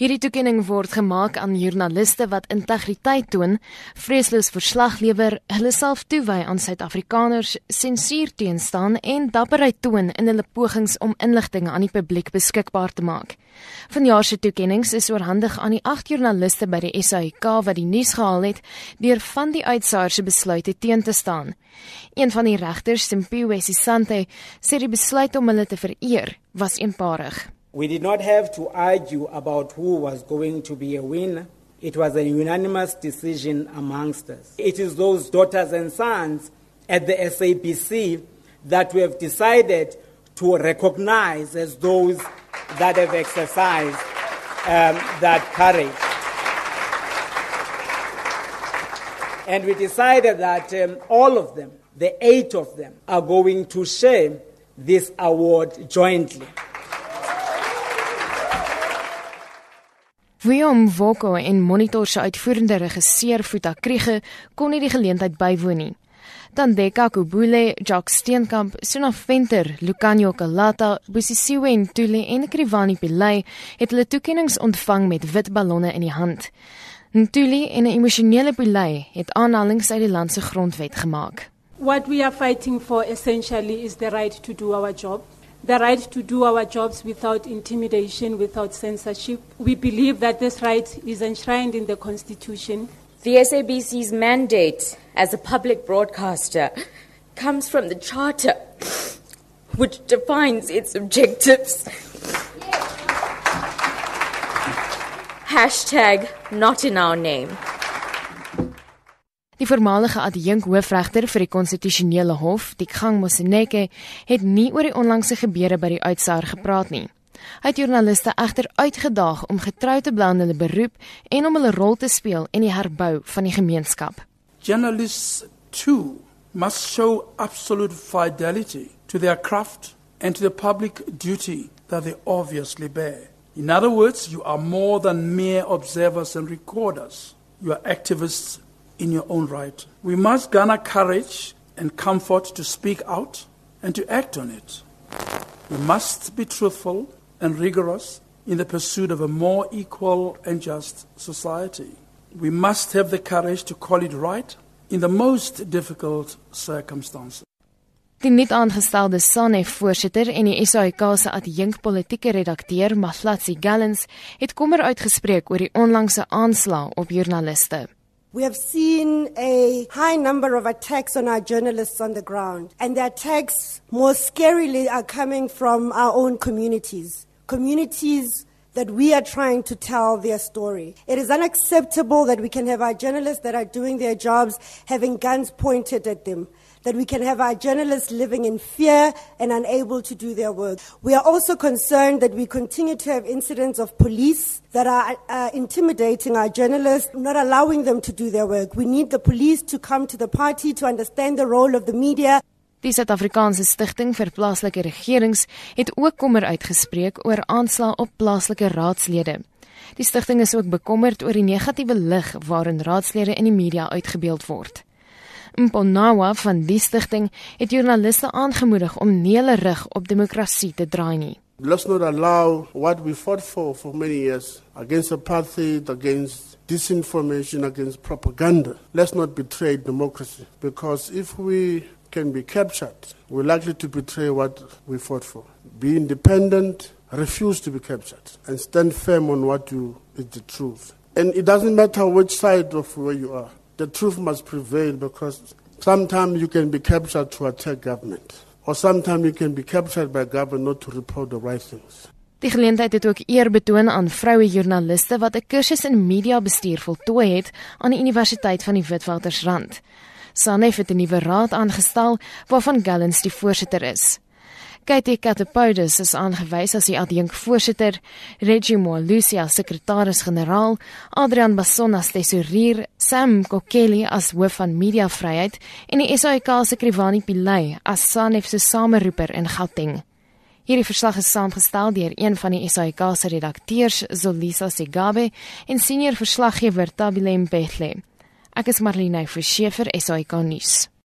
Hierdie toekenning word gemaak aan joernaliste wat integriteit toon, vreesloos verslag lewer, hulle self toewy aan Suid-Afrikaners, sensuur teenstaan en dapperheid toon in hulle pogings om inligting aan die publiek beskikbaar te maak. Vanjaar se toekennings is oorhandig aan die 8 joernaliste by die SAIK wat die nuus gehaal het deur van die uitsaaiers se besluite teen te staan. Een van die regters, Simpiwe Sisante, sê die besluit om hulle te vereer was eenparig. We did not have to argue about who was going to be a winner. It was a unanimous decision amongst us. It is those daughters and sons at the SAPC that we have decided to recognize as those that have exercised um, that courage. And we decided that um, all of them, the eight of them, are going to share this award jointly. William Voko en Monitor se uitvoerende regisseur Futa Kriege kon nie die geleentheid bywoon nie. Tandeka Kubule, Jacques Steenkamp, Sona Venter, Lucanio Kalata, Busisiwe en Tule en Krivani Pillay het hulle toekenninge ontvang met wit ballonne in die hand. Ntuli en 'n emosionele Pillay het aanhalings uit die land se grondwet gemaak. What we are fighting for essentially is the right to do our job. The right to do our jobs without intimidation, without censorship. We believe that this right is enshrined in the Constitution. The SABC's mandate as a public broadcaster comes from the Charter, which defines its objectives. Hashtag not in our name. Die voormalige adjunk hoofregter vir die konstitusionele hof, Dikgang Moseneke, het nie oor die onlangse gebeure by die uitsaar gepraat nie. Hy het joernaliste egter uitgedaag om getrou te bly aan hulle beroep en om hulle rol te speel in die herbou van die gemeenskap. Journalists too must show absolute fidelity to their craft and to the public duty that they obviously bear. In other words, you are more than mere observers and recorders. You are activists in your own right. We must garner courage and comfort to speak out and to act on it. We must be truthful and rigorous in the pursuit of a more equal and just society. We must have the courage to call it right in the most difficult circumstances. Die nuut aangestelde SANEF voorsitter en die SAIK se adjunk politieke redakteur, Mahlatsi Gallens, het kommer uitgespreek oor die onlangse aanslag op joernaliste. We have seen a high number of attacks on our journalists on the ground, and the attacks, more scarily, are coming from our own communities. Communities that we are trying to tell their story. It is unacceptable that we can have our journalists that are doing their jobs having guns pointed at them that we can have our journalists living in fear and unable to do their work. We are also concerned that we continue to have incidents of police that are uh, intimidating our journalists, not allowing them to do their work. We need the police to come to the party to understand the role of the media. Die Suid-Afrikaanse Stichting vir Plaaslike Regerings het ook kommer uitgespreek oor aanslae op plaaslike raadslede. Die stigting is ook bekommerd oor die negatiewe lig waarin raadslede in die media uitgebeeld word. Mponawa van die stigting het joernaliste aangemoedig om nie hulle rug op demokrasie te draai nie. Let's not allow what we fought for for many years against apartheid, against disinformation, against propaganda. Let's not betray democracy because if we can be captured, we're likely to betray what we fought for. Be independent, refuse to be captured, and stand firm on what you is the truth. And it doesn't matter which side of where you are. The truth must prevail because sometimes you can be captured to attack government or sometimes you can be captured by government not to report the right things. Die geleentheid het ook eer betoon aan vroue joernaliste wat 'n kursus in media bestuur voltooi het aan die Universiteit van die Witwatersrand. Sanef het 'n nuwe raad aangestel waarvan Gallens die voorsitter is. Katie Katapoudis is aangewys as die adjunkvoorsitter, Reggie Moalusia sekretaris-generaal, Adrian Basson as tesourier, Sam Kokeli as hoof van mediavryheid en die SAIK se Krivani Pillay as SANEF se sameroeper in Gauteng. Hierdie verslag is saamgestel deur een van die SAIK se redakteurs, Zolisa Segabe, en senior verslaggewer Tabile Mpehle. Ek is Marlene Verschiefer, SAIK nuus.